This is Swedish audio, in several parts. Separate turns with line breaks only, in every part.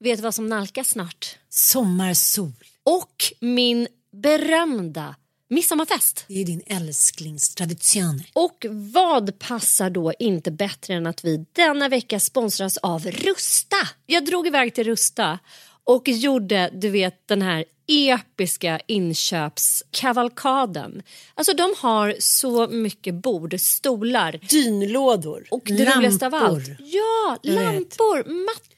vet du vad som nalkas snart?
Sommarsol.
Och min berömda midsommarfest.
Det är din älsklingstradition.
Och vad passar då inte bättre än att vi denna vecka sponsras av Rusta? Jag drog iväg till Rusta och gjorde, du vet, den här episka inköpskavalkaden. Alltså de har så mycket bord, stolar.
Dynlådor.
Och det roligaste av allt. Ja, lampor, mattor.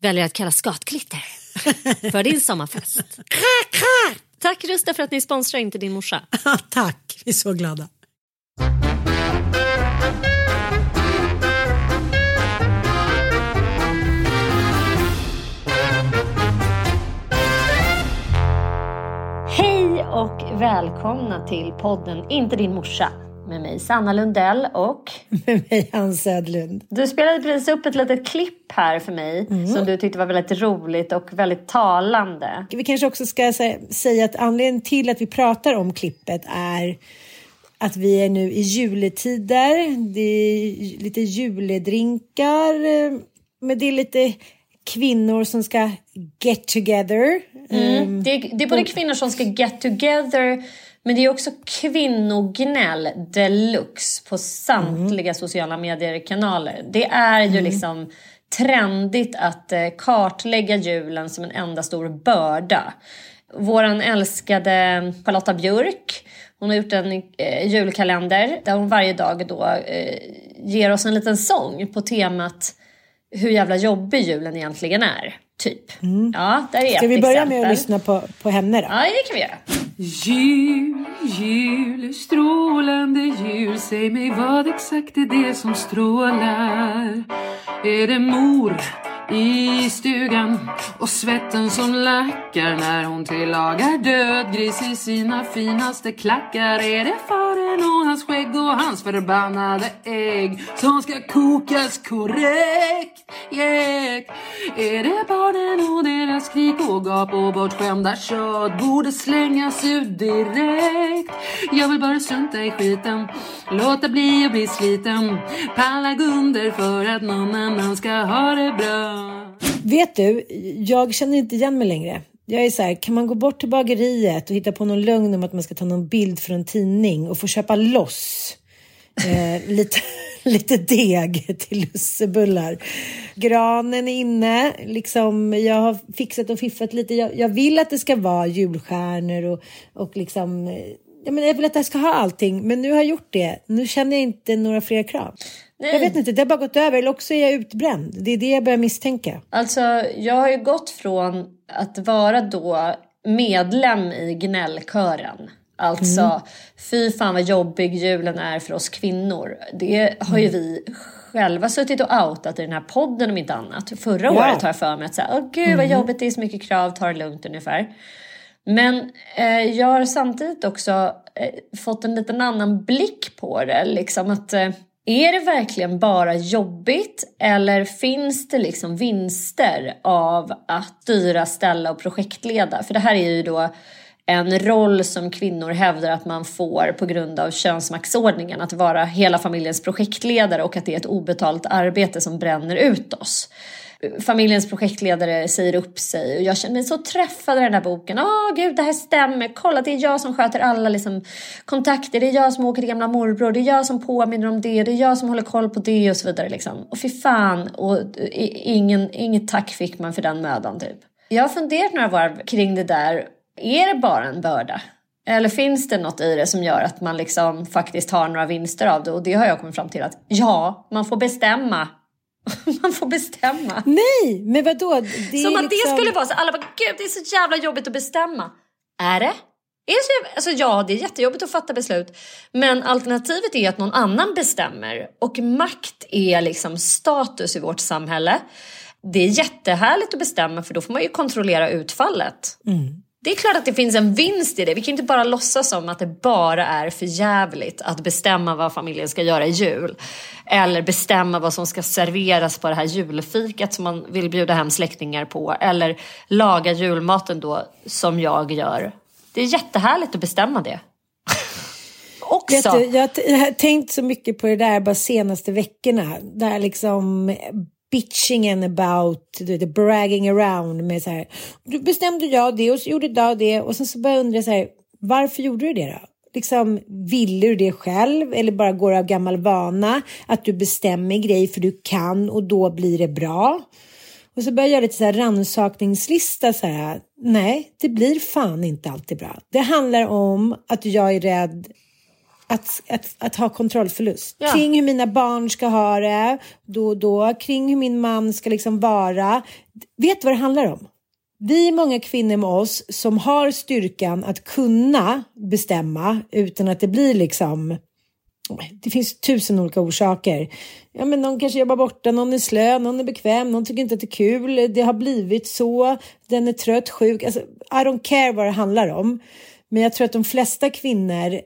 väljer att kalla skatglitter för din sommarfest. Tack Rusta för att ni sponsrar Inte din morsa.
Tack, vi är så glada.
Hej och välkomna till podden Inte din morsa med mig Sanna Lundell och
Med mig Hans Södlund.
du spelade precis upp ett litet klipp här för mig som du tyckte var väldigt roligt och väldigt talande.
Vi kanske också ska sä- säga att anledningen till att vi pratar om klippet är att vi är nu i juletider. Det är lite juledrinkar. eh, Men det är lite kvinnor som ska get together. Eh,
Det är, det är både kvinnor som ska get together men det är också kvinnognäll deluxe på samtliga sociala medier-kanaler. Det är ju liksom trendigt att eh, kartlägga julen som en enda stor börda. Våran älskade Charlotta Björk hon har gjort en eh, julkalender där hon varje dag då eh, ger oss en liten sång på temat hur jävla jobbig julen egentligen är. Typ. Ja, där är
Mm. Ska vi börja
exempel.
med att lyssna på, på henne då?
Ja, det kan vi göra.
Jul, jul, strålande jul. Säg mig vad exakt är det som strålar? Är det mor i stugan och svetten som lackar när hon tillagar död gris i sina finaste klackar Är det faren och hans skägg och hans förbannade ägg som ska kokas korrekt? Yeah. Är det barnen och deras skrik och gap och bortskämda tjat borde slängas ut direkt? Jag vill bara strunta i skiten, låta bli att bli sliten Palla gå under för att någon annan ska ha det bra
Vet du, jag känner inte igen mig längre. Jag är så här, kan man gå bort till bageriet och hitta på någon lögn om att man ska ta någon bild från en tidning och få köpa loss eh, lite, lite deg till lussebullar. Granen är inne, liksom, jag har fixat och fiffat lite. Jag, jag vill att det ska vara julstjärnor och, och liksom, eh, jag, jag vill att jag ska ha allting, men nu har jag gjort det. Nu känner jag inte några fler krav. Jag vet inte, det har bara gått över, eller också är jag utbränd. Det är det jag börjar misstänka.
Alltså, jag har ju gått från att vara då medlem i gnällkören. Alltså, mm. fy fan vad jobbig julen är för oss kvinnor. Det har ju vi själva suttit och outat i den här podden om inte annat. Förra ja. året har jag för mig att säga, åh gud vad mm. jobbigt, det är så mycket krav, ta det lugnt ungefär. Men eh, jag har samtidigt också eh, fått en liten annan blick på det. Liksom att, eh, är det verkligen bara jobbigt eller finns det liksom vinster av att styra, ställa och projektleda? För det här är ju då en roll som kvinnor hävdar att man får på grund av könsmaktsordningen. Att vara hela familjens projektledare och att det är ett obetalt arbete som bränner ut oss. Familjens projektledare säger upp sig och jag känner mig så träffad av den här boken. Åh oh, gud, det här stämmer. Kolla, det är jag som sköter alla liksom, kontakter. Det är jag som åker till gamla morbror. Det är jag som påminner om det. Det är jag som håller koll på det och så vidare. Liksom. Och fy fan, och eh, ingen, inget tack fick man för den mödan typ. Jag har funderat några varv kring det där är det bara en börda? Eller finns det något i det som gör att man liksom faktiskt har några vinster av det? Och det har jag kommit fram till att ja, man får bestämma. man får bestämma.
Nej, men vadå? Det
som att liksom... det skulle vara så. Alla bara, gud det är så jävla jobbigt att bestämma. Är det? Är det så, alltså ja, det är jättejobbigt att fatta beslut. Men alternativet är att någon annan bestämmer. Och makt är liksom status i vårt samhälle. Det är jättehärligt att bestämma för då får man ju kontrollera utfallet. Mm. Det är klart att det finns en vinst i det. Vi kan inte bara låtsas som att det bara är för jävligt att bestämma vad familjen ska göra i jul. Eller bestämma vad som ska serveras på det här julfikat som man vill bjuda hem släktingar på. Eller laga julmaten då som jag gör. Det är jättehärligt att bestämma det. Också.
Du, jag har tänkt så mycket på det där bara senaste veckorna. Där liksom bitchingen about, du vet, bragging around med så här, du bestämde jag det och så gjorde jag det och sen så började jag undra så här, varför gjorde du det då? Liksom, ville du det själv eller bara går av gammal vana att du bestämmer grejer för du kan och då blir det bra? Och så börjar jag göra lite så här rannsakningslista så här. Nej, det blir fan inte alltid bra. Det handlar om att jag är rädd att, att, att ha kontrollförlust. Ja. Kring hur mina barn ska ha det då och då, kring hur min man ska liksom vara. Vet du vad det handlar om? Vi är många kvinnor med oss som har styrkan att kunna bestämma utan att det blir liksom det finns tusen olika orsaker. Ja, men någon kanske jobbar borta, någon är slö, någon är bekväm, någon tycker inte att det är kul, det har blivit så, den är trött, sjuk. Alltså, I don't care vad det handlar om. Men jag tror att de flesta kvinnor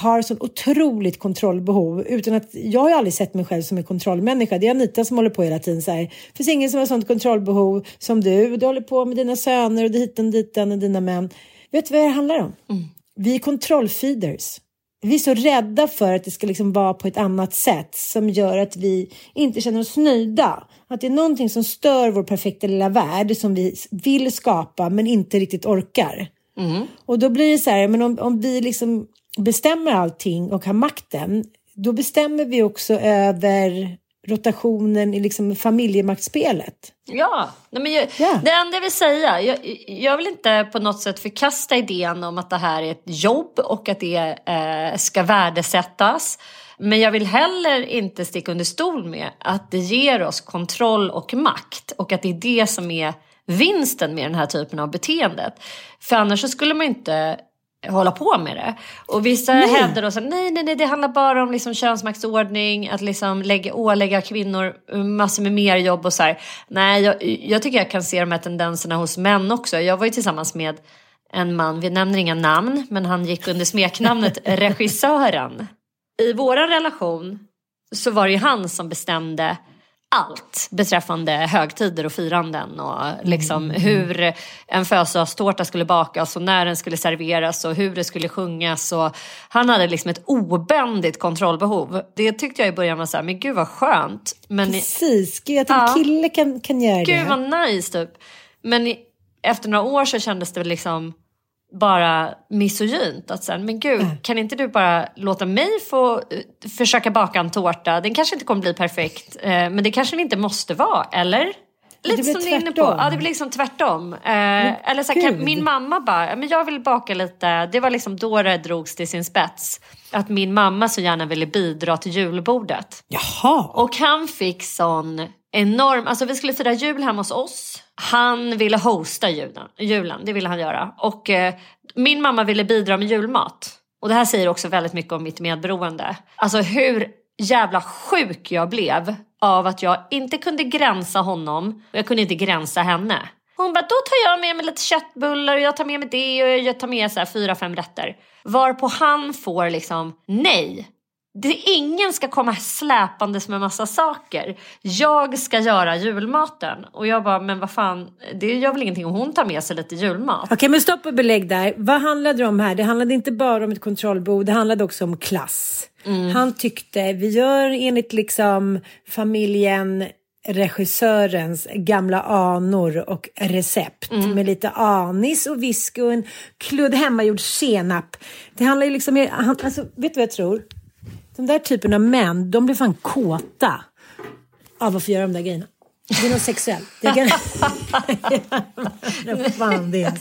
har sån otroligt kontrollbehov utan att jag har ju aldrig sett mig själv som en kontrollmänniska. Det är Anita som håller på hela tiden så här. Det finns ingen som har sånt kontrollbehov som du. Du håller på med dina söner och diten diten och dina män. Vet du vad det handlar om? Mm. Vi är kontrollfeeders. Vi är så rädda för att det ska liksom vara på ett annat sätt som gör att vi inte känner oss nöjda. Att det är någonting som stör vår perfekta lilla värld som vi vill skapa men inte riktigt orkar. Mm. Och då blir det så här, men om, om vi liksom bestämmer allting och har makten, då bestämmer vi också över rotationen i liksom familjemaktsspelet.
Ja, men jag, yeah. det enda jag vill säga, jag, jag, vill inte på något sätt förkasta idén om att det här är ett jobb och att det eh, ska värdesättas. Men jag vill heller inte sticka under stol med att det ger oss kontroll och makt och att det är det som är vinsten med den här typen av beteendet. För annars så skulle man inte hålla på med det. Och vissa nej. hävdar då så nej, nej, nej, det handlar bara om liksom könsmaktsordning, att liksom lägga, ålägga kvinnor massor med mer jobb och så här. Nej, jag, jag tycker jag kan se de här tendenserna hos män också. Jag var ju tillsammans med en man, vi nämner inga namn, men han gick under smeknamnet Regissören. I vår relation så var det ju han som bestämde allt beträffande högtider och firanden och liksom mm. hur en födelsedagstårta skulle bakas och när den skulle serveras och hur det skulle sjungas. Och han hade liksom ett obändigt kontrollbehov. Det tyckte jag i början var så här, men gud vad skönt. Men
Precis, gud att en ja, kille kan, kan göra
gud,
det.
Gud vad nice typ. Men efter några år så kändes det liksom bara misogynt. Att sen, men gud, mm. kan inte du bara låta mig få uh, försöka baka en tårta? Den kanske inte kommer bli perfekt, uh, men det kanske den inte måste vara, eller? Lite som du är inne på. Ja, det blir liksom tvärtom. Uh, eller så här, kan, min mamma bara, men jag vill baka lite. Det var liksom då det drogs till sin spets. Att min mamma så gärna ville bidra till julbordet.
Jaha.
Och han fick sån enorm, alltså vi skulle fira jul hemma hos oss han ville hosta julen, julen det ville han göra. Och eh, min mamma ville bidra med julmat. Och det här säger också väldigt mycket om mitt medberoende. Alltså hur jävla sjuk jag blev av att jag inte kunde gränsa honom och jag kunde inte gränsa henne. Hon bara, då tar jag med mig lite köttbullar och jag tar med mig det och jag tar med så här fyra, fem rätter. Varpå han får liksom, nej, det, ingen ska komma släpandes med massa saker. Jag ska göra julmaten. Och jag bara, men vad fan, det gör väl ingenting om hon tar med sig lite julmat.
Okej, men stopp och belägg där. Vad handlade det om här? Det handlade inte bara om ett kontrollbehov, det handlade också om klass.
Mm.
Han tyckte, vi gör enligt liksom familjen regissörens gamla anor och recept
Mm.
med lite anis och whisky och en kludd hemmagjord senap. Det handlar ju liksom, alltså, vet du vad jag tror? Den där typen av män, de blir fan kåta av att få göra de där grejerna. Det är något sexuellt. Det kan... Fan det är.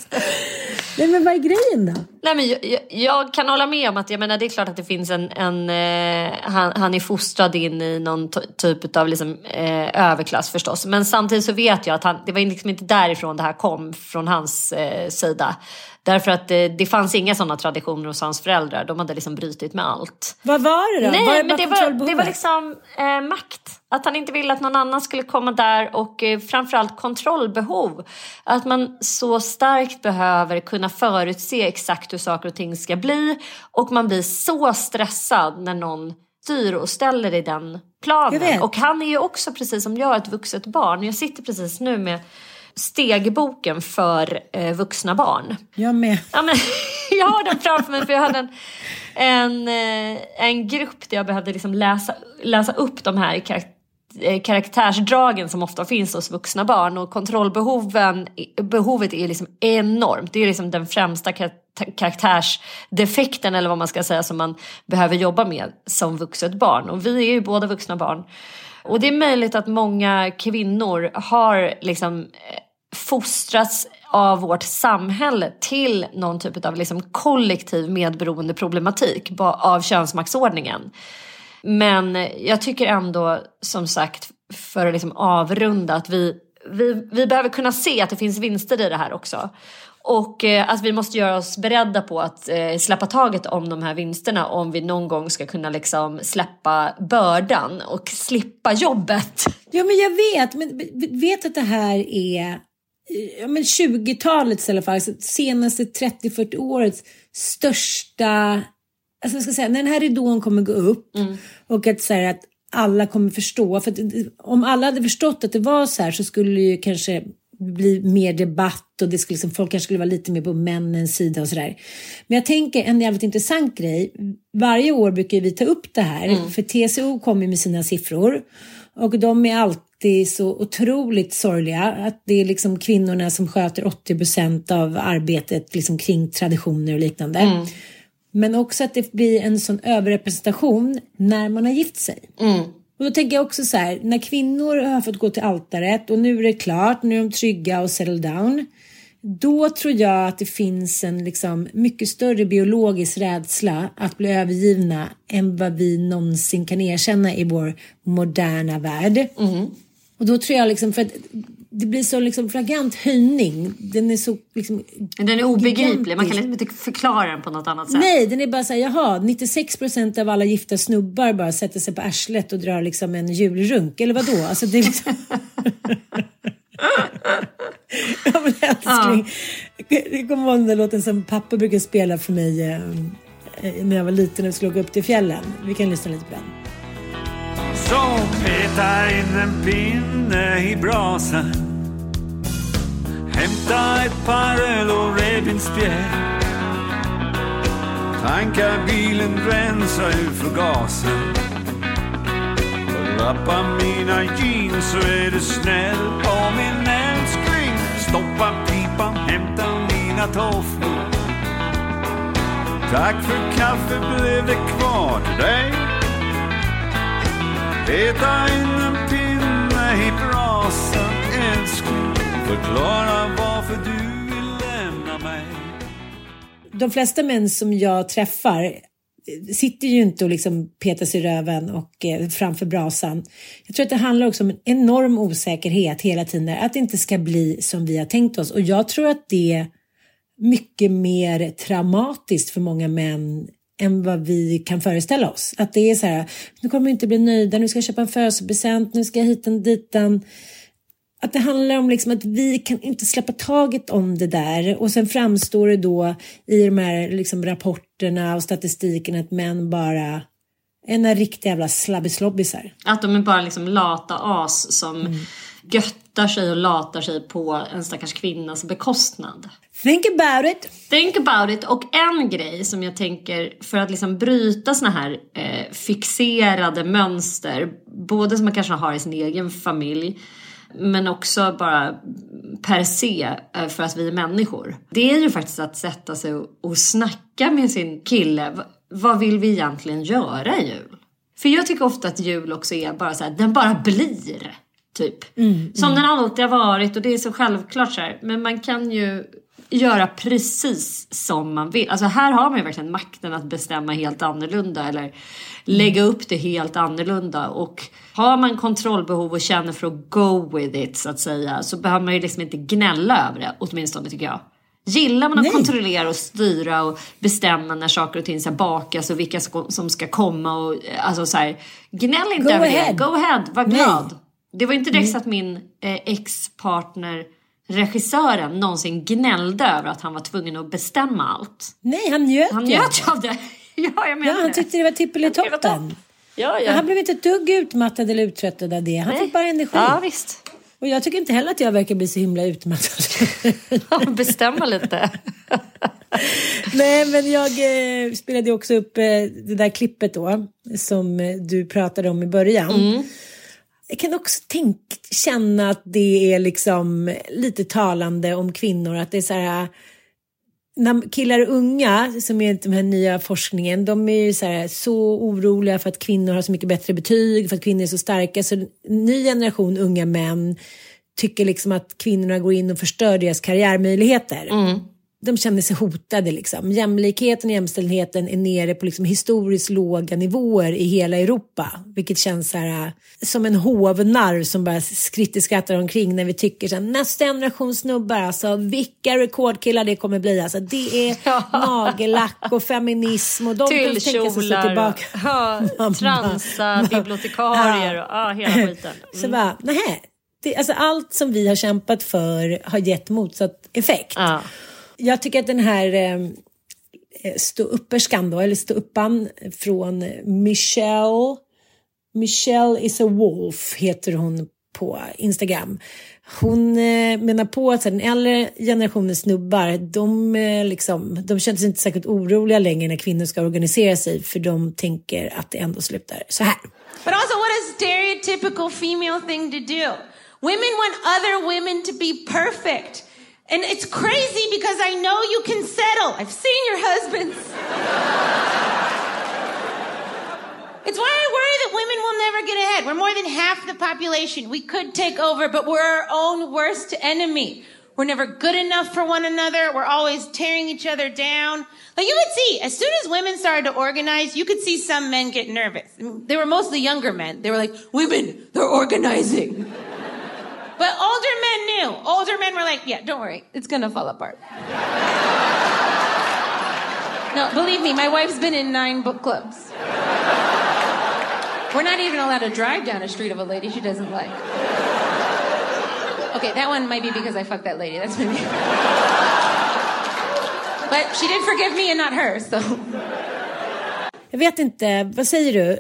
Nej men vad är grejen då?
Nej, men jag, jag, jag kan hålla med om att jag menar, det är klart att det finns en... en eh, han, han är fostrad in i någon typ av liksom, eh, överklass förstås. Men samtidigt så vet jag att han, det var liksom inte därifrån det här kom, från hans eh, sida. Därför att det, det fanns inga sådana traditioner hos hans föräldrar. De hade liksom brutit med allt.
Vad var det då?
Nej,
var
men det var, det var liksom eh, makt. Att han inte ville att någon annan skulle komma där och eh, framförallt kontrollbehov. Att man så starkt behöver kunna förutse exakt hur saker och ting ska bli och man blir så stressad när någon styr och ställer i den planen. Och han är ju också precis som jag ett vuxet barn. Jag sitter precis nu med stegboken för eh, vuxna barn.
Jag med.
Ja, men, jag har den framför mig för jag hade en, en, eh, en grupp där jag behövde liksom läsa, läsa upp de här eh, karaktärsdragen som ofta finns hos vuxna barn och kontrollbehoven behovet är liksom enormt. Det är liksom den främsta kar- karaktärsdefekten eller vad man ska säga som man behöver jobba med som vuxet barn. Och vi är ju båda vuxna barn. Och det är möjligt att många kvinnor har liksom fostras fostrats av vårt samhälle till någon typ av liksom kollektiv medberoendeproblematik av könsmaktsordningen. Men jag tycker ändå som sagt för att liksom avrunda att vi, vi, vi behöver kunna se att det finns vinster i det här också. Och eh, att vi måste göra oss beredda på att eh, släppa taget om de här vinsterna om vi någon gång ska kunna liksom släppa bördan och slippa jobbet.
Ja, men jag vet. Men vet att det här är ja, men 20-talets i alla fall, alltså senaste 30-40 årets största... Alltså jag ska säga, när den här ridån kommer gå upp och att, så här, att alla kommer förstå. För att, om alla hade förstått att det var så här så skulle det ju kanske bli mer debatt och det skulle liksom, folk kanske skulle vara lite mer på männens sida och sådär. Men jag tänker en jävligt intressant grej. Varje år brukar vi ta upp det här för TCO kommer med sina siffror och de är alltid så otroligt sorgliga att det är liksom kvinnorna som sköter 80 procent av arbetet liksom kring traditioner och liknande. Men också att det blir en sån överrepresentation när man har gift sig. Och då tänker jag också så här, när kvinnor har fått gå till altaret och nu är det klart, nu är de trygga och settle down. Då tror jag att det finns en liksom mycket större biologisk rädsla att bli övergivna än vad vi någonsin kan erkänna i vår moderna värld. Och då tror jag liksom för att det blir så liksom flagrant höjning. Den är så liksom
Den är obegriplig, man kan liksom inte förklara den på något annat sätt.
Nej, den är bara så här, jaha, 96 procent av alla gifta snubbar bara sätter sig på arslet och drar liksom en julrunk, eller vadå? Alltså det är liksom... ja men älskling, jag kommer ihåg den där låten som pappa brukade spela för mig eh, eh, när jag var liten och skulle åka upp till fjällen. Vi kan lyssna lite på den.
Så peta in en pinne i brasan. Hämta ett par öl och revbensspjäll. Tanka bilen, rensa ur förgasaren Lappa Rappa mina jeans så är du snäll. På min älskling Stoppa pipan, hämta mina tofflor. Tack för kaffe blev det kvar till dig. Peta in en pinne i brasan älskling Förklara varför du vill lämna mig
de flesta män som jag träffar eh, sitter ju inte och liksom petar sig i röven och eh, framför brasan. Jag tror att det handlar också om en enorm osäkerhet hela tiden, där, att det inte ska bli som vi har tänkt oss. Och jag tror att det är mycket mer traumatiskt för många män än vad vi kan föreställa oss. Att det är så här, nu kommer vi inte bli nöjda, nu ska jag köpa en födelsedagspresent, nu ska jag hit och ditan. Att det handlar om liksom att vi kan inte släppa taget om det där och sen framstår det då i de här liksom rapporterna och statistiken att män bara är några riktiga jävla slabbislobbisar.
Att de är bara liksom lata as som mm. Göttar sig och latar sig på en stackars kvinnas bekostnad.
Think about it!
Think about it. Och en grej som jag tänker för att liksom bryta såna här eh, fixerade mönster, både som man kanske har i sin egen familj, men också bara per se eh, för att vi är människor. Det är ju faktiskt att sätta sig och snacka med sin kille. Vad vill vi egentligen göra i jul? För jag tycker ofta att jul också är bara så här, den bara blir. Typ. Mm, Som mm. den alltid har varit och det är så självklart så här. Men man kan ju göra precis som man vill. Alltså här har man ju verkligen makten att bestämma helt annorlunda eller lägga upp det helt annorlunda. Och har man kontrollbehov och känner för att go with it så att säga så behöver man ju liksom inte gnälla över det åtminstone tycker jag. Gillar man att Nej. kontrollera och styra och bestämma när saker och ting ska bakas och vilka som ska komma och alltså så här, gnäll inte
go
över
ahead.
det. Go ahead, var glad. Nej. Det var inte direkt så att min eh, ex-partner regissören någonsin gnällde över att han var tvungen att bestämma allt.
Nej, han njöt
Han njöt av det. ja, jag menar
ja, han tyckte det var tippelitoppen.
Ja, ja.
Han blev inte ett dugg utmattad eller uttröttad av det. Han Nej. fick bara energi.
Ja, visst.
Och jag tycker inte heller att jag verkar bli så himla utmattad.
Bestämma lite.
Nej, men jag eh, spelade också upp eh, det där klippet då som eh, du pratade om i början. Mm jag kan också tänk, känna att det är liksom lite talande om kvinnor. Att det är så här, när killar är unga, som är den här nya forskningen, de är ju så, här, så oroliga för att kvinnor har så mycket bättre betyg, för att kvinnor är så starka. Så en ny generation unga män tycker liksom att kvinnorna går in och förstör deras karriärmöjligheter. Mm de känner sig hotade. Liksom. Jämlikheten och jämställdheten är nere på liksom historiskt låga nivåer i hela Europa. Vilket känns så här, äh, som en hovnarr som bara skrattar omkring när vi tycker så här, nästa generation snubbar, alltså vilka rekordkillar det kommer bli. Alltså, det är ja. nagellack och feminism och de kan tänka sig sig tillbaka.
Ja, transa, bibliotekarier och ja, hela skiten.
Mm. Så bara, nej. Det, alltså, allt som vi har kämpat för har gett motsatt effekt. Ja jag tycker att den här ehm, eh, ståupperskan då, eller ståuppan från Michelle, Michelle is a wolf heter hon på Instagram. Hon eh, menar på att den äldre generationens snubbar, de, eh, liksom, de känner sig inte särskilt oroliga längre när kvinnor ska organisera sig för de tänker att det ändå slutar så här.
But also what a stereotypical female thing to do. Women want other women to be perfect. And it's crazy because I know you can settle. I've seen your husbands. it's why I worry that women will never get ahead. We're more than half the population. We could take over, but we're our own worst enemy. We're never good enough for one another. We're always tearing each other down. Like you could see, as soon as women started to organize, you could see some men get nervous. they were mostly younger men. They were like, women, they're organizing. But older men knew. Older men were like, yeah, don't worry. It's to fall apart. no, believe me, my wife's been in nine book clubs. We're not even allowed to drive down a street of a lady she doesn't like. Okay, that one might be because I fucked that lady. That's maybe. but she did forgive me and not her, so.
Jag vet inte, vad säger du?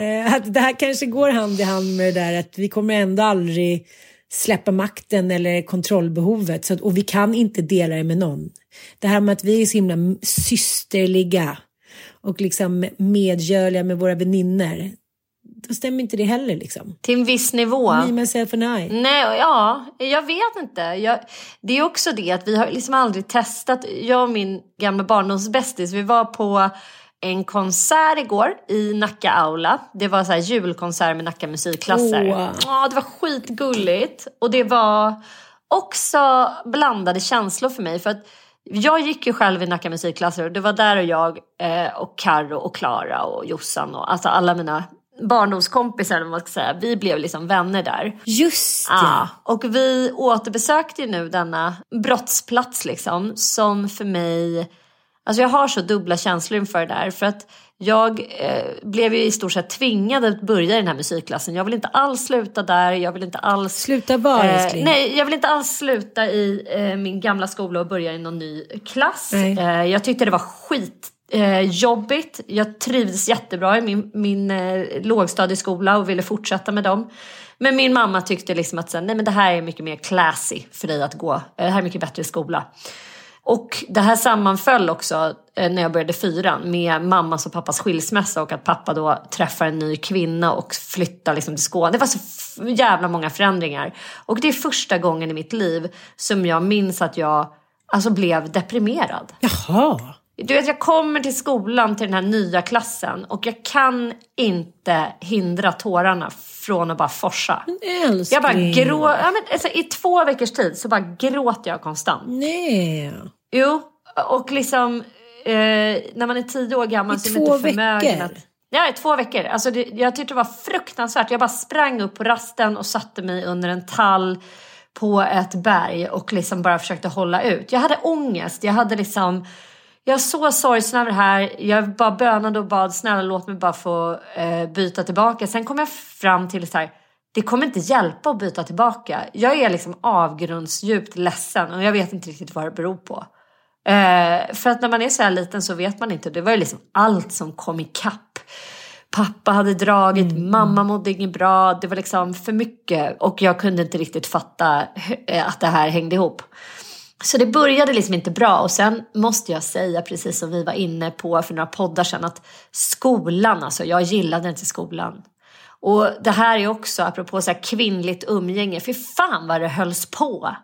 Eh, att det här kanske går hand i hand med det där att vi kommer ändå aldrig släppa makten eller kontrollbehovet så att, och vi kan inte dela det med någon. Det här med att vi är så himla systerliga och liksom medgörliga med våra väninnor då stämmer inte det heller liksom.
Till en viss nivå.
Me, myself and I.
Nej, ja, jag vet inte. Jag, det är också det att vi har liksom aldrig testat. Jag och min gamla barndomsbästis, vi var på en konsert igår i Nacka Aula. Det var så här julkonsert med Nacka musikklasser. Oh. Ja, det var skitgulligt. Och det var också blandade känslor för mig. För att Jag gick ju själv i Nacka musikklasser och det var där och jag eh, och Karro och Klara och Jossan och alltså alla mina barndomskompisar, man ska säga, vi blev liksom vänner där.
Just det.
Ja, och vi återbesökte ju nu denna brottsplats liksom som för mig, alltså jag har så dubbla känslor inför det där för att jag eh, blev ju i stort sett tvingad att börja i den här musikklassen. Jag vill inte alls sluta där, jag vill inte alls...
Sluta var
eh? Nej, jag vill inte alls sluta i eh, min gamla skola och börja i någon ny klass. Eh, jag tyckte det var skit eh, jobbigt. Jag trivdes jättebra i min, min eh, lågstadieskola och ville fortsätta med dem. Men min mamma tyckte liksom att nej men det här är mycket mer classy för dig att gå. Eh, Det här är mycket bättre skola. Och det här sammanföll också eh, när jag började fyran med mammas och pappas skilsmässa och att pappa då träffar en ny kvinna och flyttar liksom till Skåne. Det var så jävla många förändringar. Och det är första gången i mitt liv som jag minns att jag alltså, blev deprimerad.
Jaha.
Du vet, jag kommer till skolan till den här nya klassen och jag kan inte hindra tårarna från att bara forsa. Jag bara grå... ja, men, alltså, I två veckors tid så bara gråter jag konstant.
Nej.
Jo, och liksom eh, när man är tio år gammal
I
så är man inte förmögen
veckor?
att... Ja, i två veckor. Alltså det, jag tyckte det var fruktansvärt. Jag bara sprang upp på rasten och satte mig under en tall på ett berg och liksom bara försökte hålla ut. Jag hade ångest. Jag hade liksom... Jag var så sorgsen över det här. Jag bara bönade och bad snälla låt mig bara få eh, byta tillbaka. Sen kom jag fram till så här. Det kommer inte hjälpa att byta tillbaka. Jag är liksom avgrundsdjupt ledsen och jag vet inte riktigt vad det beror på. Eh, för att när man är så här liten så vet man inte. Det var ju liksom allt som kom ikapp. Pappa hade dragit, mamma mådde inget bra. Det var liksom för mycket och jag kunde inte riktigt fatta eh, att det här hängde ihop. Så det började liksom inte bra och sen måste jag säga precis som vi var inne på för några poddar sedan att skolan, alltså jag gillade inte skolan. Och det här är också apropå så här kvinnligt umgänge, för fan vad det hölls på.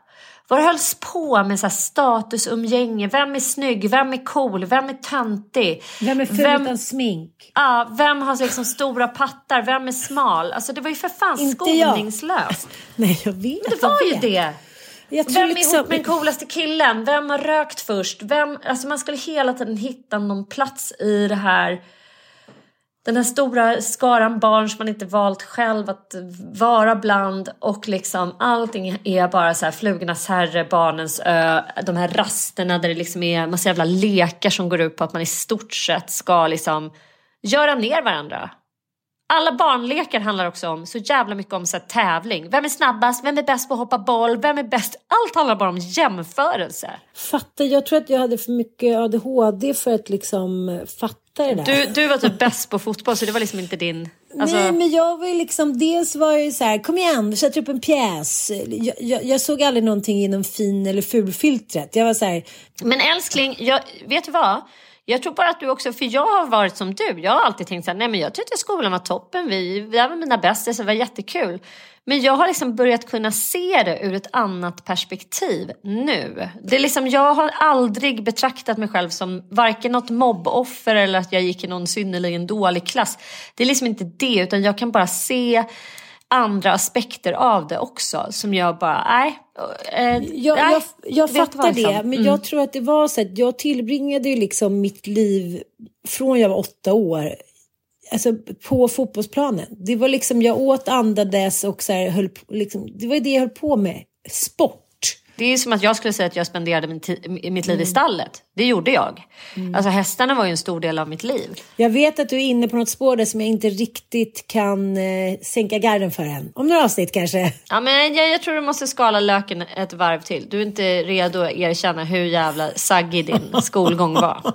Vad det hölls på med så statusumgänge, vem är snygg, vem är cool, vem är töntig?
Vem är ful
Vem-
utan smink?
Ja, vem har liksom stora pattar, vem är smal? Alltså det var ju för fan
Inte jag.
skoningslöst.
Nej, jag vet.
Det var ju det.
Jag
Vem är
liksom...
ihop med den coolaste killen? Vem har rökt först? Vem, alltså man skulle hela tiden hitta någon plats i det här den här stora skaran barn som man inte valt själv att vara bland och liksom allting är bara så här flugornas herre, barnens ö, de här rasterna där det liksom är massa jävla lekar som går ut på att man i stort sett ska liksom göra ner varandra. Alla barnlekar handlar också om så jävla mycket om så här, tävling. Vem är snabbast? Vem är bäst på att hoppa boll? Vem är bäst? Allt handlar bara om jämförelse.
Fattar, jag tror att jag hade för mycket ADHD för att liksom fatta.
Du, du var typ bäst på fotboll så det var liksom inte din... Alltså,
Nej, men jag var ju liksom, dels var jag ju så här, kom igen, sätt upp en pjäs. Jag, jag, jag såg aldrig någonting inom fin eller fulfiltret. Jag var så här,
Men älskling, jag, vet du vad? Jag tror bara att du också, för jag har varit som du. Jag har alltid tänkt så här, nej men jag tyckte skolan var toppen. Vi, vi var mina bästisar, det var jättekul. Men jag har liksom börjat kunna se det ur ett annat perspektiv nu. Det är liksom, jag har aldrig betraktat mig själv som varken något mobboffer eller att jag gick i någon synnerligen dålig klass. Det är liksom inte det, utan jag kan bara se andra aspekter av det också som jag bara, nej. Eh,
jag, jag, jag fattar det,
liksom?
men
Mm.
jag tror att det var så att jag tillbringade ju liksom mitt liv från jag var åtta år alltså på fotbollsplanen. Det var liksom, jag åt, andades och så här, höll på, liksom, det var det jag höll på med. Sport.
Det är som att jag skulle säga att jag spenderade min mitt liv i stallet. Det gjorde jag. Alltså hästarna var ju en stor del av mitt liv.
Jag vet att du är inne på något spår där som jag inte riktigt kan eh, sänka garden för än. Om några avsnitt kanske.
Ja, men jag, jag tror du måste skala löken ett varv till. Du är inte redo att erkänna hur jävla saggig din skolgång var.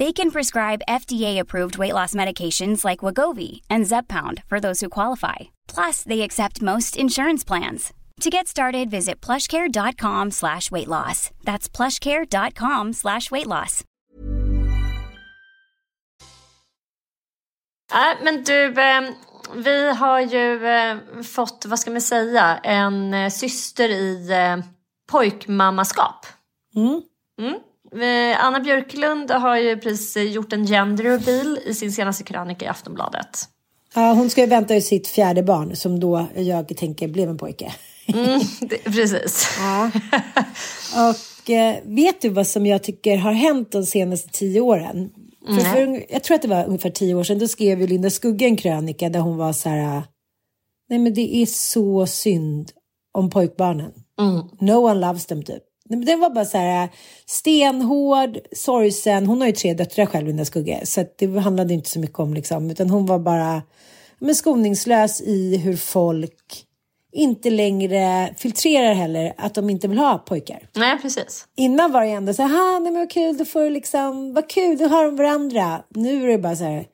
They can prescribe FDA-approved weight loss medications like Wagovi and Zepbound for those who qualify. Plus, they accept most insurance plans. To get started, visit plushcare.com slash weight loss. That's plushcare.com slash weight loss.
Ja, men du, eh, vi har ju eh, fått, vad ska man säga, en eh, syster i eh, pojkmammaskap.
Mm.
Mm. Eh, Anna Björklund har ju precis gjort en gender reveal i sin senaste krönika i Aftonbladet.
Ja, hon ska ju vänta ju sitt fjärde barn som då jag tänker blev en pojke.
Mm, det, precis.
Ja. Och eh, vet du vad som jag tycker har hänt de senaste tio åren? För, för, jag tror att det var ungefär tio år sedan, då skrev ju Linda Skugge en krönika där hon var så här, nej men det är så synd om pojkbarnen.
Mm.
No one loves them typ. Men Den var bara så här stenhård, sorgsen. Hon har ju tre döttrar själv, Linda Skugge. Så det handlade inte så mycket om liksom, utan hon var bara men skoningslös i hur folk inte längre filtrerar heller att de inte vill ha pojkar.
Nej, precis.
Innan var det ändå så här, nej men vad kul, då får du liksom, vad kul, då har de varandra. Nu är det bara så här,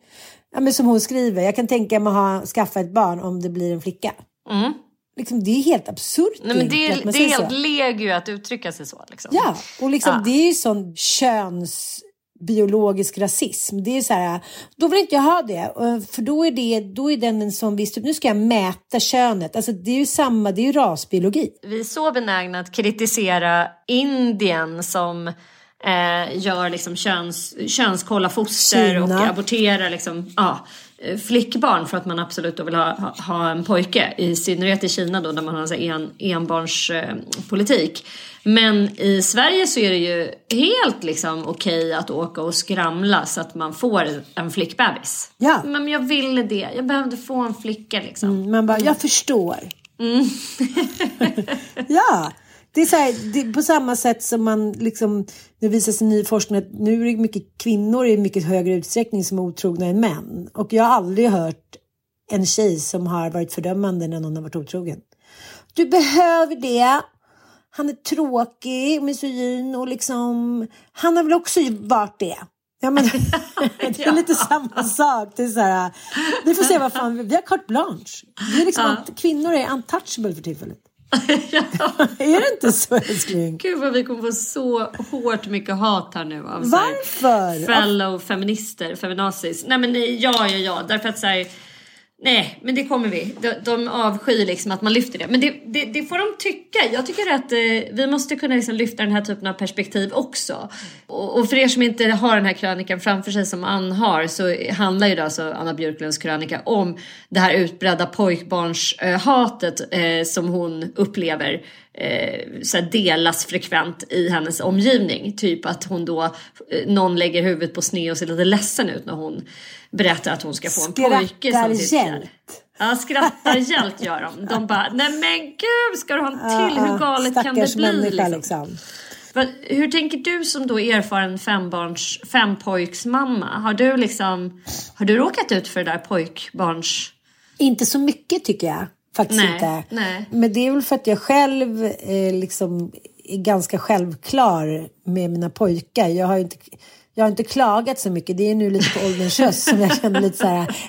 ja men som hon skriver, jag kan tänka mig att ha, skaffa ett barn om det blir en flicka.
Mm.
Liksom, det är helt absurt
Nej, men det, är- det är helt
så.
legio att uttrycka sig så. Liksom.
Ja, och liksom,
Ja.
det är ju sån könsbiologisk rasism. Det är så här, då vill inte jag ha det. Och För då är, det, då är den en sån viss typ, nu ska jag mäta könet. Alltså det är ju samma, det är ju rasbiologi.
Vi är så benägna att kritisera Indien som eh, gör liksom köns, könskollar foster och
Kina.
aborterar liksom, ja, eh, flickbarn för att man absolut då vill ha, ha, ha en pojke. I synnerhet i Kina då där man har en enbarnspolitik. Eh, politik. Men i Sverige så är det ju helt liksom okej att åka och skramla så att man får en flickbebis.
Ja.
Men jag ville det. Jag behövde få en flicka liksom.
Mm, Man bara, jag förstår. ja, det är så här, det är på samma sätt som man liksom, det visar sig ny forskning att nu är det mycket kvinnor i mycket högre utsträckning som är otrogna än män. Och jag har aldrig hört en tjej som har varit fördömande när någon har varit otrogen. Du behöver det. Han är tråkig, misogyn och liksom, han har väl också varit det. Ja, men, det är lite samma sak. Det är så här, vi får se vad fan, vi har carte blanche. Det är liksom kvinnor är untouchable för tillfället. är det inte så älskling?
Gud vad vi kommer få så hårt mycket hat här nu av
Varför?
fellow feminister, feminazis. Nej men nej, ja, ja, ja, därför att så här, Nej, men det kommer vi. De, de avskyr liksom att man lyfter det. Men det, det, det får de tycka. Jag tycker att eh, vi måste kunna liksom lyfta den här typen av perspektiv också. Och, och för er som inte har den här krönikan framför sig som Ann har så handlar ju då alltså Anna Björklunds krönika om det här utbredda pojkbarnshatet eh, som hon upplever eh, så delas frekvent i hennes omgivning. Typ att hon då, eh, någon lägger huvudet på sned och ser lite ledsen ut när hon berättar att hon ska få en pojke som sin fjärde.
Skrattarhjält.
Ja, skrattar hjält gör de. De bara, nej men gud, ska du ha en till? Hur galet kan det bli? Liksom?
liksom.
Hur tänker du som då erfaren fembarns, fempojksmamma? Har du liksom, har du råkat ut för det där pojkbarns...
Inte så mycket tycker jag. Faktiskt
Nej,
inte.
nej.
Men det är väl för att jag själv eh, liksom är ganska självklar med mina pojkar. Jag har inte, jag har inte klagat så mycket. Det är nu lite på ålderns höst som jag känner lite så här.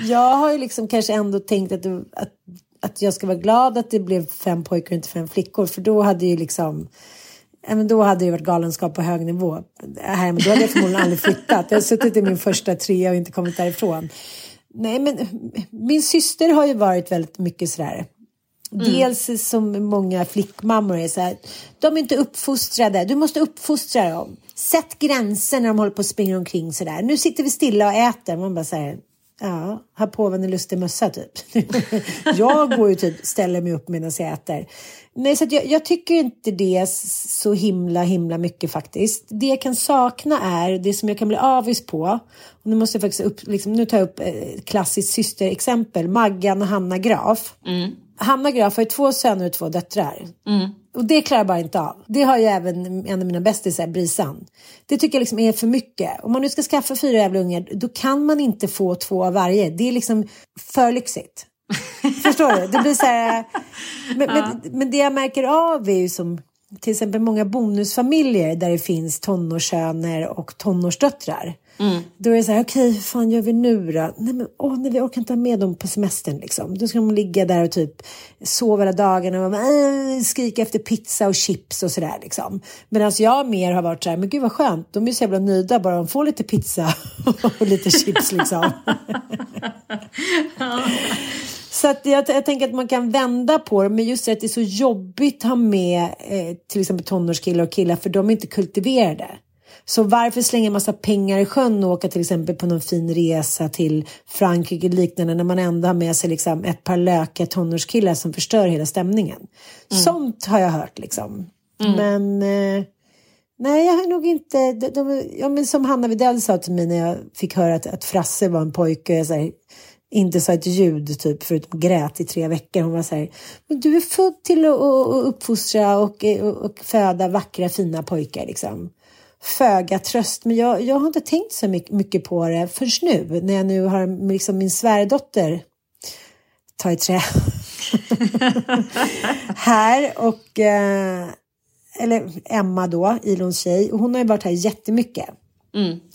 Jag har ju liksom kanske ändå tänkt att, det, att, att jag ska vara glad att det blev fem pojkar och inte fem flickor. För då hade ju liksom men då hade det varit galenskap på hög nivå. Här, men då hade jag förmodligen aldrig flyttat. Jag har suttit i min första trea och inte kommit därifrån. Nej, men min syster har ju varit väldigt mycket sådär. Dels som många flickmammor är så här. De är inte uppfostrade. Du måste uppfostra dem. Sätt gränser när de håller på att springa omkring sådär. Nu sitter vi stilla och äter. Man bara säger. Ja, ha på en lustig mössa typ. jag går ju typ, ställer mig upp medan jag äter. Nej, så jag, jag tycker inte det så himla, himla mycket faktiskt. Det jag kan sakna är det som jag kan bli avis på. Och nu måste jag faktiskt upp, liksom, nu tar jag upp ett klassiskt systerexempel. Maggan och Hanna Graf. Hanna Graf har ju två söner och två döttrar. Och det klarar jag bara inte av. Det har ju även en av mina bästisar, Brisan. Det tycker jag liksom är för mycket. Om man nu ska skaffa fyra jävla ungar, då kan man inte få två av varje. Det är liksom för lyxigt. Förstår du? Det blir så här... Men, men, men det jag märker av är ju som till exempel många bonusfamiljer där det finns tonårssöner och tonårsdöttrar. Då är det så här, okej, hur fan gör vi nu då? Nej, men åh, nej, vi orkar inte ha med dem på semestern liksom. Då ska de ligga där och typ sova hela dagarna och äh, skrika efter pizza och chips och sådär liksom. Medan jag mer har varit så här, men gud vad skönt, de är så jävla nöjda bara de får lite pizza och lite chips liksom. Så att jag, jag tänker att man kan vända på det, men just det att det är så jobbigt att ha med eh, till exempel tonårskillar och killar för de är inte kultiverade. Så varför slänga massa pengar i sjön och åka till exempel på någon fin resa till Frankrike liknande när man ändå har med sig liksom ett par lökiga tonårskillar som förstör hela stämningen. Sånt har jag hört liksom. Men eh, nej, jag har nog inte... De, de, ja, men som Hanna Widell sa till mig när jag fick höra att, att Frasse var en pojke. Och jag, så här, inte sa ett ljud typ förutom grät i tre veckor. Hon var så här, men du är född till att, att, att uppfostra och, och, och föda vackra fina pojkar liksom. Föga tröst, men jag, jag har inte tänkt så mycket, mycket på det förrän nu när jag nu har liksom min svärdotter ta i trä här och eh, eller Emma då, Ilons tjej, och hon har ju varit här jättemycket.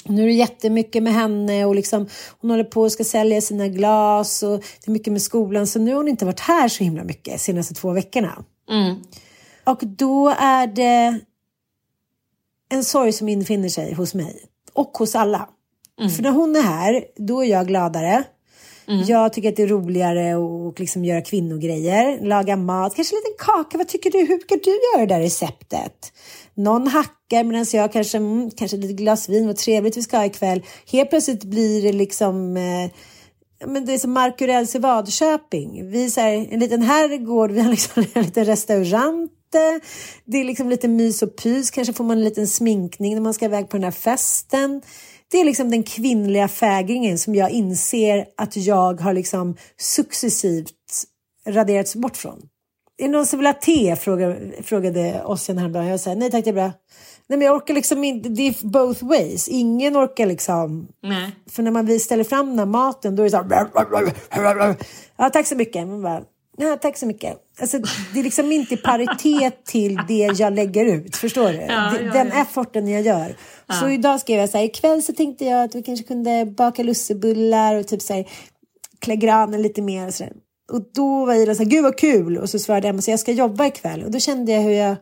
Nu är det jättemycket med henne och liksom, hon håller på och ska sälja sina glas och det är mycket med skolan. Så nu har hon inte varit här så himla mycket de senaste två veckorna. Och då är det en sorg som infinner sig hos mig och hos alla. För när hon är här, då är jag gladare. Jag tycker att det är roligare att liksom göra kvinnogrejer, laga mat, kanske en liten kaka. Vad tycker du? Hur brukar du göra det där receptet? Någon hackar medan jag kanske, mm, kanske lite glas vin, vad trevligt vi ska ha ikväll. Helt plötsligt blir det liksom eh, men det är som Markurells i Vadköping. Vi är här, en liten herrgård, vi har liksom en liten restaurant. Det är liksom lite mys och pys. Kanske får man en liten sminkning när man ska iväg på den här festen. Det är liksom den kvinnliga fägringen som jag inser att jag har liksom successivt raderats bort från. Är det någon som vill ha te? Frågade, frågade Ossian häromdagen. Jag sa nej tack det är bra. Nej men jag orkar liksom inte, det är both ways. Ingen orkar liksom.
Nej.
För när man ställer fram den här maten då är det så här. Ja tack så mycket. Man bara, ja, tack så mycket. Alltså, det är liksom inte i paritet till det jag lägger ut. Förstår du?
Ja, ja,
den
ja.
efforten jag gör. Så idag skrev jag så här, ikväll så tänkte jag att vi kanske kunde baka lussebullar och typ så här, klä granen lite mer och sådär. Och då var Ida så här, gud vad kul. Och så svarade Emma, så jag ska jobba ikväll. Och då kände jag hur jag,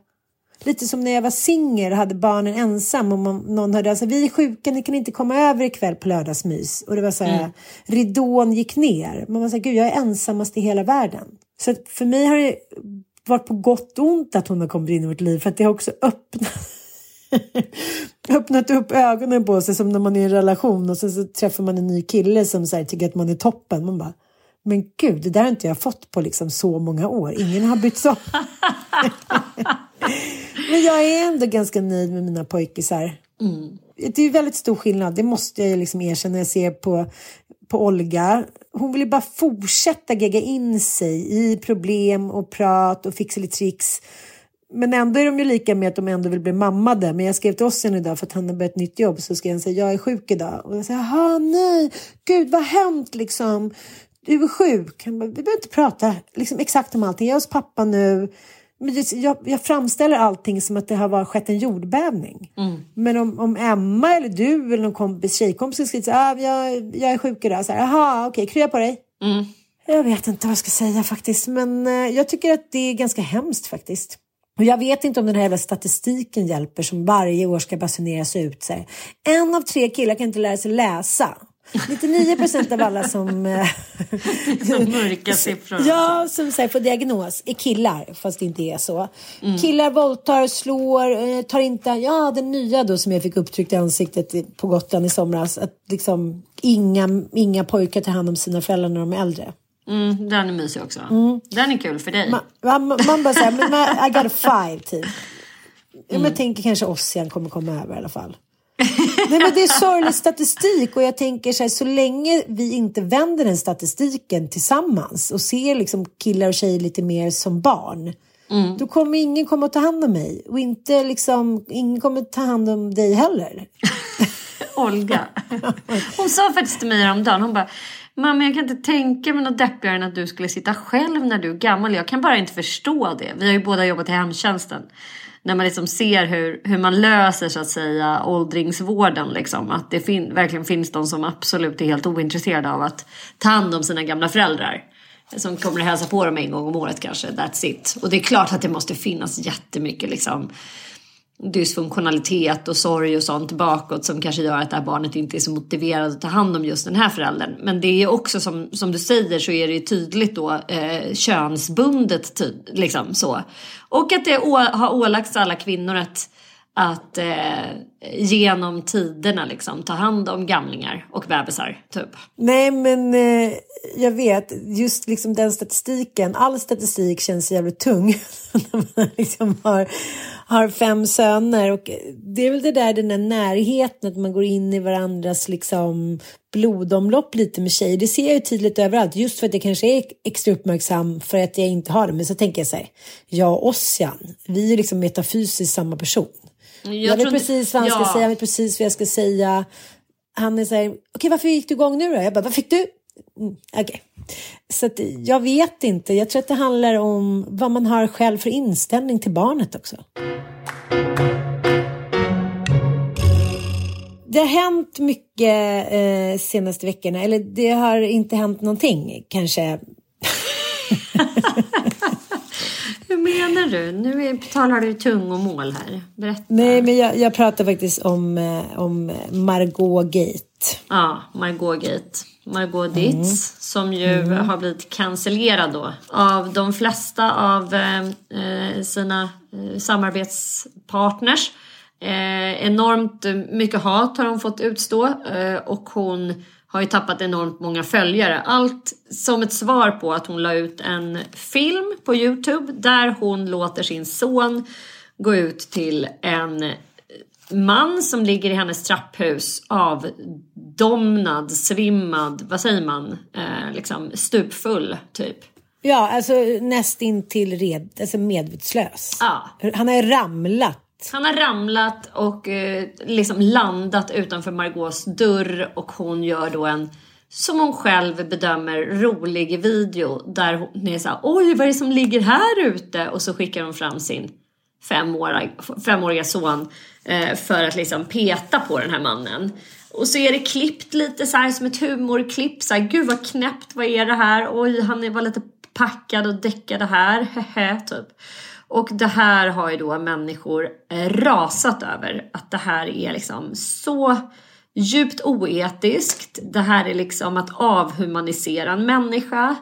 lite som när jag var singel och hade barnen ensam och man, någon hörde alltså vi är sjuka, ni kan inte komma över ikväll på lördagsmys. Och det var så här, ridån gick ner. Man var så här, gud jag är ensammast i hela världen. Så att för mig har det varit på gott och ont att hon har kommit in i vårt liv för att det har också öppnat öppnat upp ögonen på sig som när man är i en relation och sen så träffar man en ny kille som så här, tycker att man är toppen. Man bara, men gud, det där har inte jag fått på liksom så många år. Ingen har bytt om. men jag är ändå ganska nöjd med mina pojkisar. Det är ju väldigt stor skillnad, det måste jag liksom erkänna jag ser på, på Olga. Hon vill ju bara fortsätta gegga in sig i problem och prat och fixelitricks. Men ändå är de ju lika med att de ändå vill bli mammade. Men jag skrev till Ossian idag för att han har börjat ett nytt jobb. Så skrev han säga jag är sjuk idag. Och jag säger, jaha nej, gud vad har hänt liksom? du är sjuk. Han bara, vi behöver inte prata liksom, exakt om allting. Jag är hos pappa nu. Men det, jag, jag framställer allting som att det har varit, skett en jordbävning. Men om, om Emma eller du eller någon kompis, tjejkompis skulle här, ah, jag, jag är sjuk idag. Så här, Jaha, okej, krya på dig. Jag vet inte vad jag ska säga faktiskt. Men eh, jag tycker att det är ganska hemskt faktiskt. Och jag vet inte om den här jävla statistiken hjälper som varje år ska basuneras ut. Så här. En av tre killar kan inte lära sig läsa. 99 procent av alla som... eh,
Mörka siffror.
Ja, som så här, får diagnos är killar, fast det inte är så. Killar våldtar, slår, eh, tar inte... Ja, den nya då som jag fick upptryckt i ansiktet på Gotland i somras. Att liksom inga, inga pojkar tar hand om sina föräldrar när de är äldre.
Mm, den är mysig också. Den är kul för dig.
Man, man, man bara säger, I got a five typ. Men jag tänker kanske Ossian kommer komma över i alla fall. Nej men det är sorglig statistik och jag tänker så här, så länge vi inte vänder den statistiken tillsammans och ser liksom killar och tjejer lite mer som barn. Mm. Då kommer ingen komma att ta hand om mig och inte liksom, ingen kommer ta hand om dig heller.
Olga. Hon sa faktiskt till mig häromdagen, hon bara Mamma jag kan inte tänka mig något deppigare än att du skulle sitta själv när du är gammal. Jag kan bara inte förstå det. Vi har ju båda jobbat i hemtjänsten. När man liksom ser hur, hur man löser så att säga åldringsvården. Liksom. Att det fin- verkligen finns de som absolut är helt ointresserade av att ta hand om sina gamla föräldrar. Som kommer att hälsa på dem en gång om året kanske. That's it. Och det är klart att det måste finnas jättemycket liksom dysfunktionalitet och sorg och sånt bakåt som kanske gör att det här barnet inte är så motiverad att ta hand om just den här föräldern. Men det är också som, som du säger så är det ju tydligt då eh, könsbundet ty, liksom så. Och att det å, har ålagts alla kvinnor att, att eh, genom tiderna liksom ta hand om gamlingar och bebisar typ.
Nej, men eh, jag vet, just liksom den statistiken, all statistik känns jävligt tung när man liksom har, har fem söner. Och det är väl det där, den där närheten, att man går in i varandras liksom blodomlopp lite med tjejer. Det ser jag ju tydligt överallt, just för att jag kanske är extra uppmärksam för att jag inte har det. Men så tänker jag så här, jag och Ossian, vi är liksom metafysiskt samma person. Jag, vet
tror inte-
precis vad han ska
ja.
säga, jag vet precis vad jag ska säga. Han är så här, okej varför gick du igång nu då? Jag bara, vad fick du? Mm, okej. Så att, jag vet inte, jag tror att det handlar om vad man har själv för inställning till barnet också. Det har hänt mycket eh, senaste veckorna, eller det har inte hänt någonting kanske.
Hur menar du? Nu talar du tungomål här. Berätta.
Nej, men jag, jag pratar faktiskt om, eh, om Margot Gate.
Ja, Margot Gate. Margot Ditz som ju har blivit cancellerad då av de flesta av eh, eh, sina eh, samarbetspartners. Eh, enormt mycket hat har hon fått utstå eh, och hon har ju tappat enormt många följare. Allt som ett svar på att hon la ut en film på Youtube där hon låter sin son gå ut till en man som ligger i hennes trapphus avdomnad, svimmad, vad säger man, eh, liksom stupfull typ.
Ja, alltså nästintill red, alltså medvetslös.
Ja.
Han har ramlat.
Han har ramlat och eh, liksom landat utanför Margaux dörr och hon gör då en som hon själv bedömer rolig video där hon är såhär oj vad är det som ligger här ute och så skickar hon fram sin femåriga, femåriga son eh, för att liksom peta på den här mannen. Och så är det klippt lite så här som ett humorklipp. Så här, Gud vad knäppt, vad är det här? Oj, han var lite packad och däckade här. Hehe, typ. Och det här har ju då människor eh, rasat över. Att det här är liksom så djupt oetiskt. Det här är liksom att avhumanisera en människa.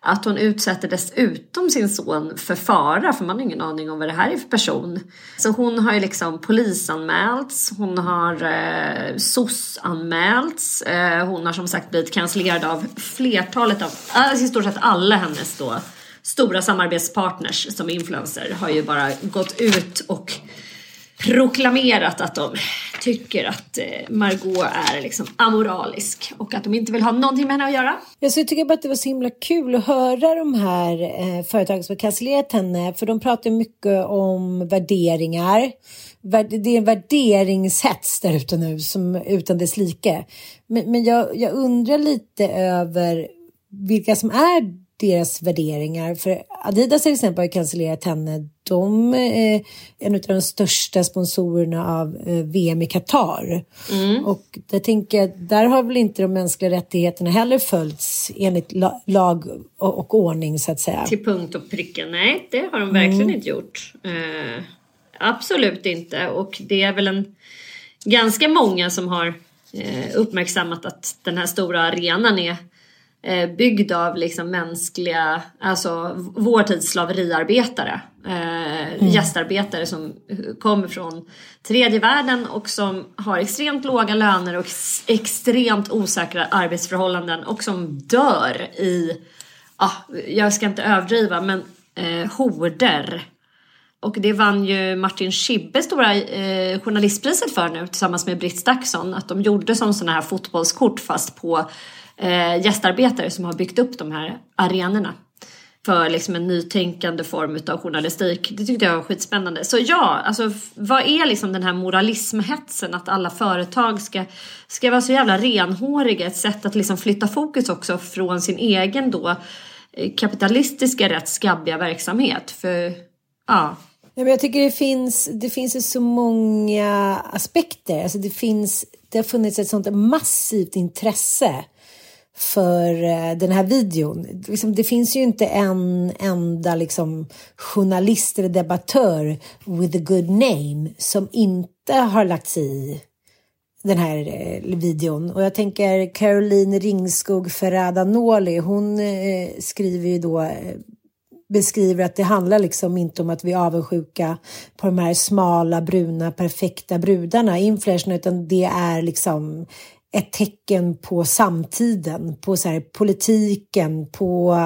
Att hon utsätter dessutom sin son för fara för man har ingen aning om vad det här är för person. Så hon har ju liksom polisanmälts, hon har eh, SOS-anmälts, eh, hon har som sagt blivit cancellerad av flertalet av, alltså i stort sett alla hennes då stora samarbetspartners som influencer har ju bara gått ut och proklamerat att de tycker att eh, Margot är liksom amoralisk och att de inte vill ha någonting med henne att göra.
Jag så tycker bara att det var så himla kul att höra de här eh, företagen som har cancellerat henne. För de pratar mycket om värderingar. Det är en värderingshets där ute nu som utan dess like. Men, men jag, jag undrar lite över vilka som är deras värderingar. För Adidas till exempel har cancellerat henne. De är en av de största sponsorerna av eh, VM i Qatar.
Mm.
Och jag tänker, där har väl inte de mänskliga rättigheterna heller följts enligt la- lag och, och ordning så att säga.
Till punkt och pricka. Nej, det har de verkligen
Mm.
inte gjort. Eh, absolut inte. Och det är väl en ganska många som har eh, uppmärksammat att den här stora arenan är eh, byggd av liksom mänskliga, alltså vår tids slaveriarbetare. Eh, Gästarbetare som kommer från tredje världen och som har extremt låga löner och ex- extremt osäkra arbetsförhållanden och som dör i, ah, jag ska inte överdriva, men eh, horder. Och det vann ju Martin Schibbe stora eh, journalistpriset för nu tillsammans med Britt Staksson. Att de gjorde som sådana här fotbollskort fast på eh, gästarbetare som har byggt upp de här arenorna. För liksom en nytänkande form av journalistik. Det tyckte jag var skitspännande. Så ja, alltså vad är liksom den här moralismhetsen att alla företag ska, ska vara så jävla renhåriga? Ett sätt att liksom flytta fokus också från sin egen då eh, kapitalistiska rätt skabbiga verksamhet. För ja,
Ja, men jag tycker det finns, det finns så många aspekter. Alltså det, finns, det har funnits ett sånt massivt intresse för eh, den här videon. Liksom, det finns ju inte en enda liksom, journalist eller debattör with a good name som inte har lagt sig i den här eh, videon. Och jag tänker Caroline Ringskog Ferrada-Noli, hon eh, skriver ju då beskriver att det handlar liksom inte om att vi är avundsjuka på de här smala, bruna, perfekta brudarna, influencerna, utan det är liksom ett tecken på samtiden, på så här, politiken, på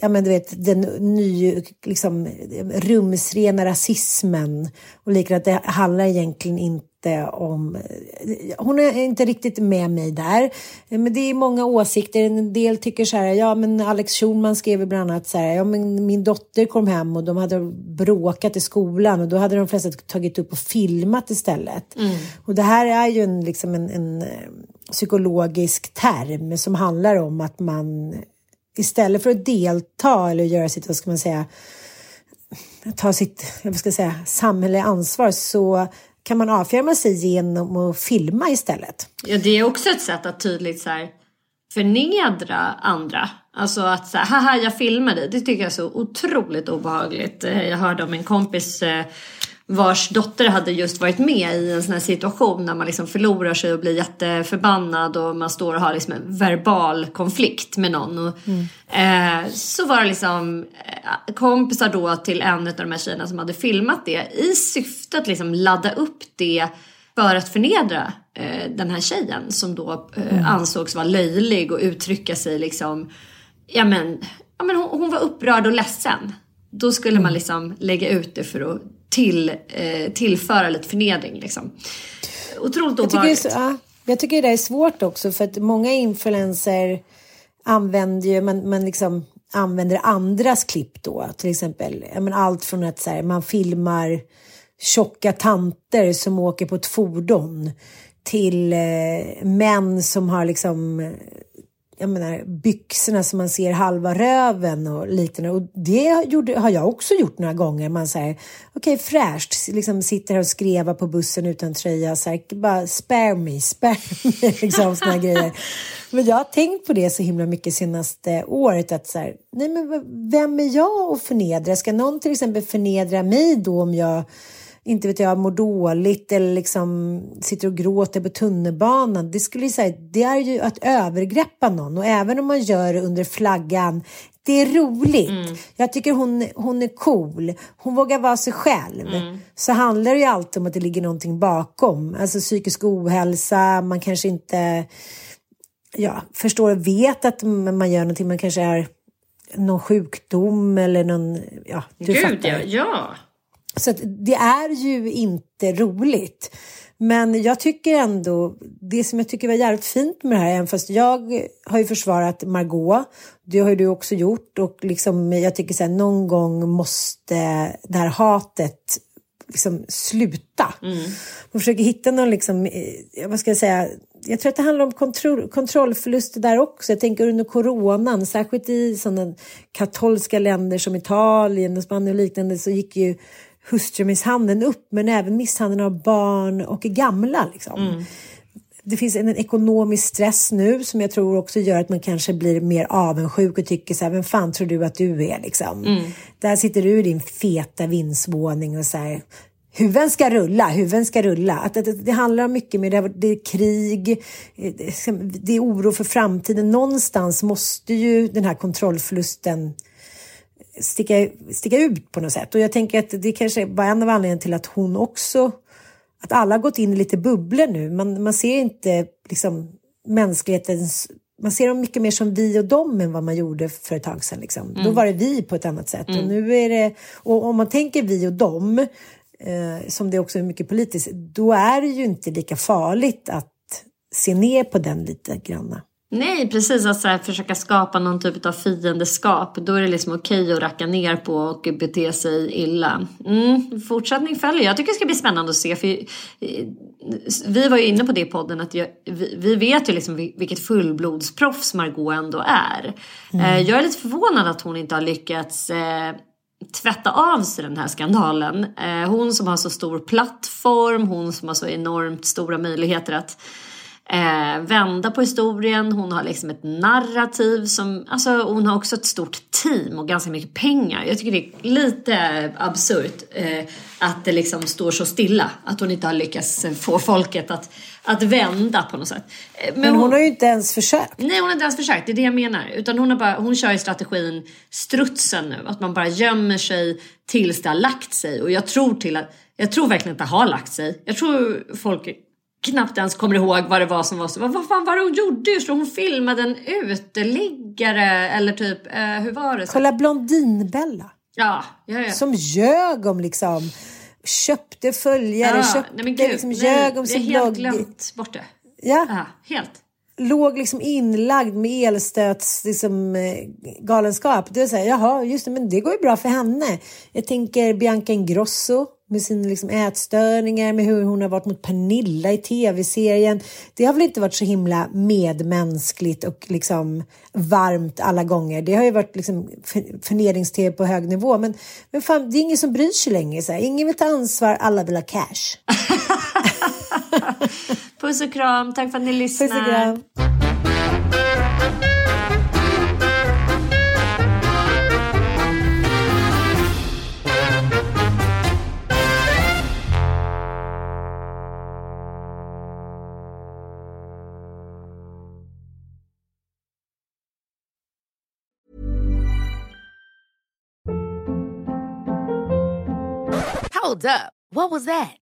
ja, men du vet, den ny, liksom, rumsrena rasismen och liknande, Det handlar egentligen inte om... Hon är inte riktigt med mig där. Men det är många åsikter. En del tycker så här, ja men Alex Schulman skrev bland annat så här, ja men min dotter kom hem och de hade bråkat i skolan och då hade de flesta tagit upp och filmat istället. Och det här är ju en, liksom en, en eh, psykologisk term som handlar om att man istället för att delta eller göra sitt, vad ska man säga, ta sitt, vad ska jag säga, samhälleliga ansvar så kan man avfjärma sig genom att filma istället.
Ja, det är också ett sätt att tydligt så här, förnedra andra. Alltså att så här, haha jag filmar dig. Det tycker jag är så otroligt obehagligt. Eh, jag hörde om en kompis eh, vars dotter hade just varit med i en sån här situation när man liksom förlorar sig och blir jätteförbannad och man står och har liksom en verbal konflikt med någon. Och, eh, så var det liksom eh, kompisar då till en av de här tjejerna som hade filmat det i syfte att liksom ladda upp det för att förnedra eh, den här tjejen som då eh, ansågs vara löjlig och uttrycka sig liksom, ja men, ja, men hon, hon var upprörd och ledsen. Då skulle man liksom lägga ut det för att till, eh, tillföra lite förnedring liksom. Otroligt
Jag tycker,
obehagligt.
så, ja, jag tycker det är svårt också för att många influenser använder ju, man, man liksom använder andras klipp då. Till exempel men allt från att så här, man filmar tjocka tanter som åker på ett fordon till eh, män som har liksom eh, jag menar, byxorna som man ser halva röven och liknande. Och det gjorde, har jag också gjort några gånger. Man säger, okej fräscht, liksom sitter här och skrevar på bussen utan tröja. Så här, bara spare me, spare me, liksom såna grejer. Men jag har tänkt på det så himla mycket senaste året att så här, nej men vem är jag att förnedra? Ska någon till exempel förnedra mig då om jag inte vet jag, mår dåligt eller liksom sitter och gråter på tunnelbanan. Det skulle jag säga, det är ju att övergreppa någon och även om man gör det under flaggan det är roligt. Jag tycker hon, hon är cool. Hon vågar vara sig själv. Så handlar det ju alltid om att det ligger någonting bakom. Alltså psykisk ohälsa, man kanske inte ja, förstår och vet att man gör någonting. Man kanske är någon sjukdom eller någon... Ja, du
Gud
fattar.
ja, ja.
Så det är ju inte roligt. Men jag tycker ändå, det som jag tycker var jävligt fint med det här, även fast jag har ju försvarat Margot, det har ju du också gjort och liksom jag tycker så här, någon gång måste det här hatet liksom sluta. Man försöker hitta någon, liksom, eh, vad ska jag säga, jag tror att det handlar om kontroll, kontrollförluster där också. Jag tänker under coronan, särskilt i sådana katolska länder som Italien och Spanien och liknande så gick ju hustrumisshandeln upp, men även misshandeln av barn och gamla. Liksom. Det finns en, en ekonomisk stress nu som jag tror också gör att man kanske blir mer avundsjuk och tycker så här, vem fan tror du att du är liksom? Där sitter du i din feta vindsvåning och så här, huvuden ska rulla, huvuden ska rulla. Att, att, att det handlar om mycket mer, det, har- det är krig, eh, det är- det är oro för framtiden. Någonstans måste ju den här kontrollförlusten sticka, sticka ut på något sätt. Och jag tänker att det kanske var en av anledningarna till att hon också, att alla gått in i lite bubblor nu. Man, man ser inte liksom mänsklighetens, man ser dem mycket mer som vi och dem än vad man gjorde för ett tag sedan. Liksom. Då var det vi på ett annat sätt. Och nu är det, och om man tänker vi och dem, eh, som det också är mycket politiskt, då är det ju inte lika farligt att se ner på den lite granna.
Nej, precis. Att så här, försöka skapa någon typ av fiendeskap. Då är det liksom okej att racka ner på och bete sig illa. Mm, fortsättning följer. Jag tycker det ska bli spännande att se. För eh, vi var ju inne på det i podden att jag, vi, vi vet ju liksom vil- vilket fullblodsproffs Margot ändå är. Eh, jag är lite förvånad att hon inte har lyckats eh, tvätta av sig den här skandalen. Eh, hon som har så stor plattform, hon som har så enormt stora möjligheter att eh, vända på historien. Hon har liksom ett narrativ som, alltså hon har också ett stort team och ganska mycket pengar. Jag tycker det är lite absurt eh, att det liksom står så stilla. Att hon inte har lyckats få folket att, att vända på något sätt. Eh,
Men hon har ju inte ens försökt.
Nej, hon har inte ens försökt. Det är det jag menar. Utan hon, har bara, hon kör ju strategin strutsen nu. Att man bara gömmer sig tills det har lagt sig. Och jag tror, till att, jag tror verkligen att det har lagt sig. Jag tror folk knappt ens kommer ihåg vad det var som var så. Vad, vad fan var det hon gjorde? Det, hon filmade en uteliggare. Eller typ, eh, hur var det?
Kolla Blondinbella.
Ja, ja, ja.
Som ljög om liksom köpte följare,
ja,
köpte,
nej, men gud,
liksom,
nej,
ljög om
vi har
sin
helt
blogg.
glömt bort det.
Ja,
Ja, helt
låg liksom inlagd med elstöts liksom, eh, galenskap. Det är så här, jaha, just det, men det går ju bra för henne. Jag tänker Bianca Ingrosso med sina liksom, ätstörningar, med hur hon har varit mot Pernilla i tv-serien. Det har väl inte varit så himla medmänskligt och liksom varmt alla gånger. Det har ju varit liksom förnedrings-tv på hög nivå. Men, men fan, det är ingen som bryr sig längre. Så här. Ingen vill ta ansvar, alla vill ha cash.
Puss och kram, tack för att ni lyssnar.
Puss och kram.
Hold up. What was that?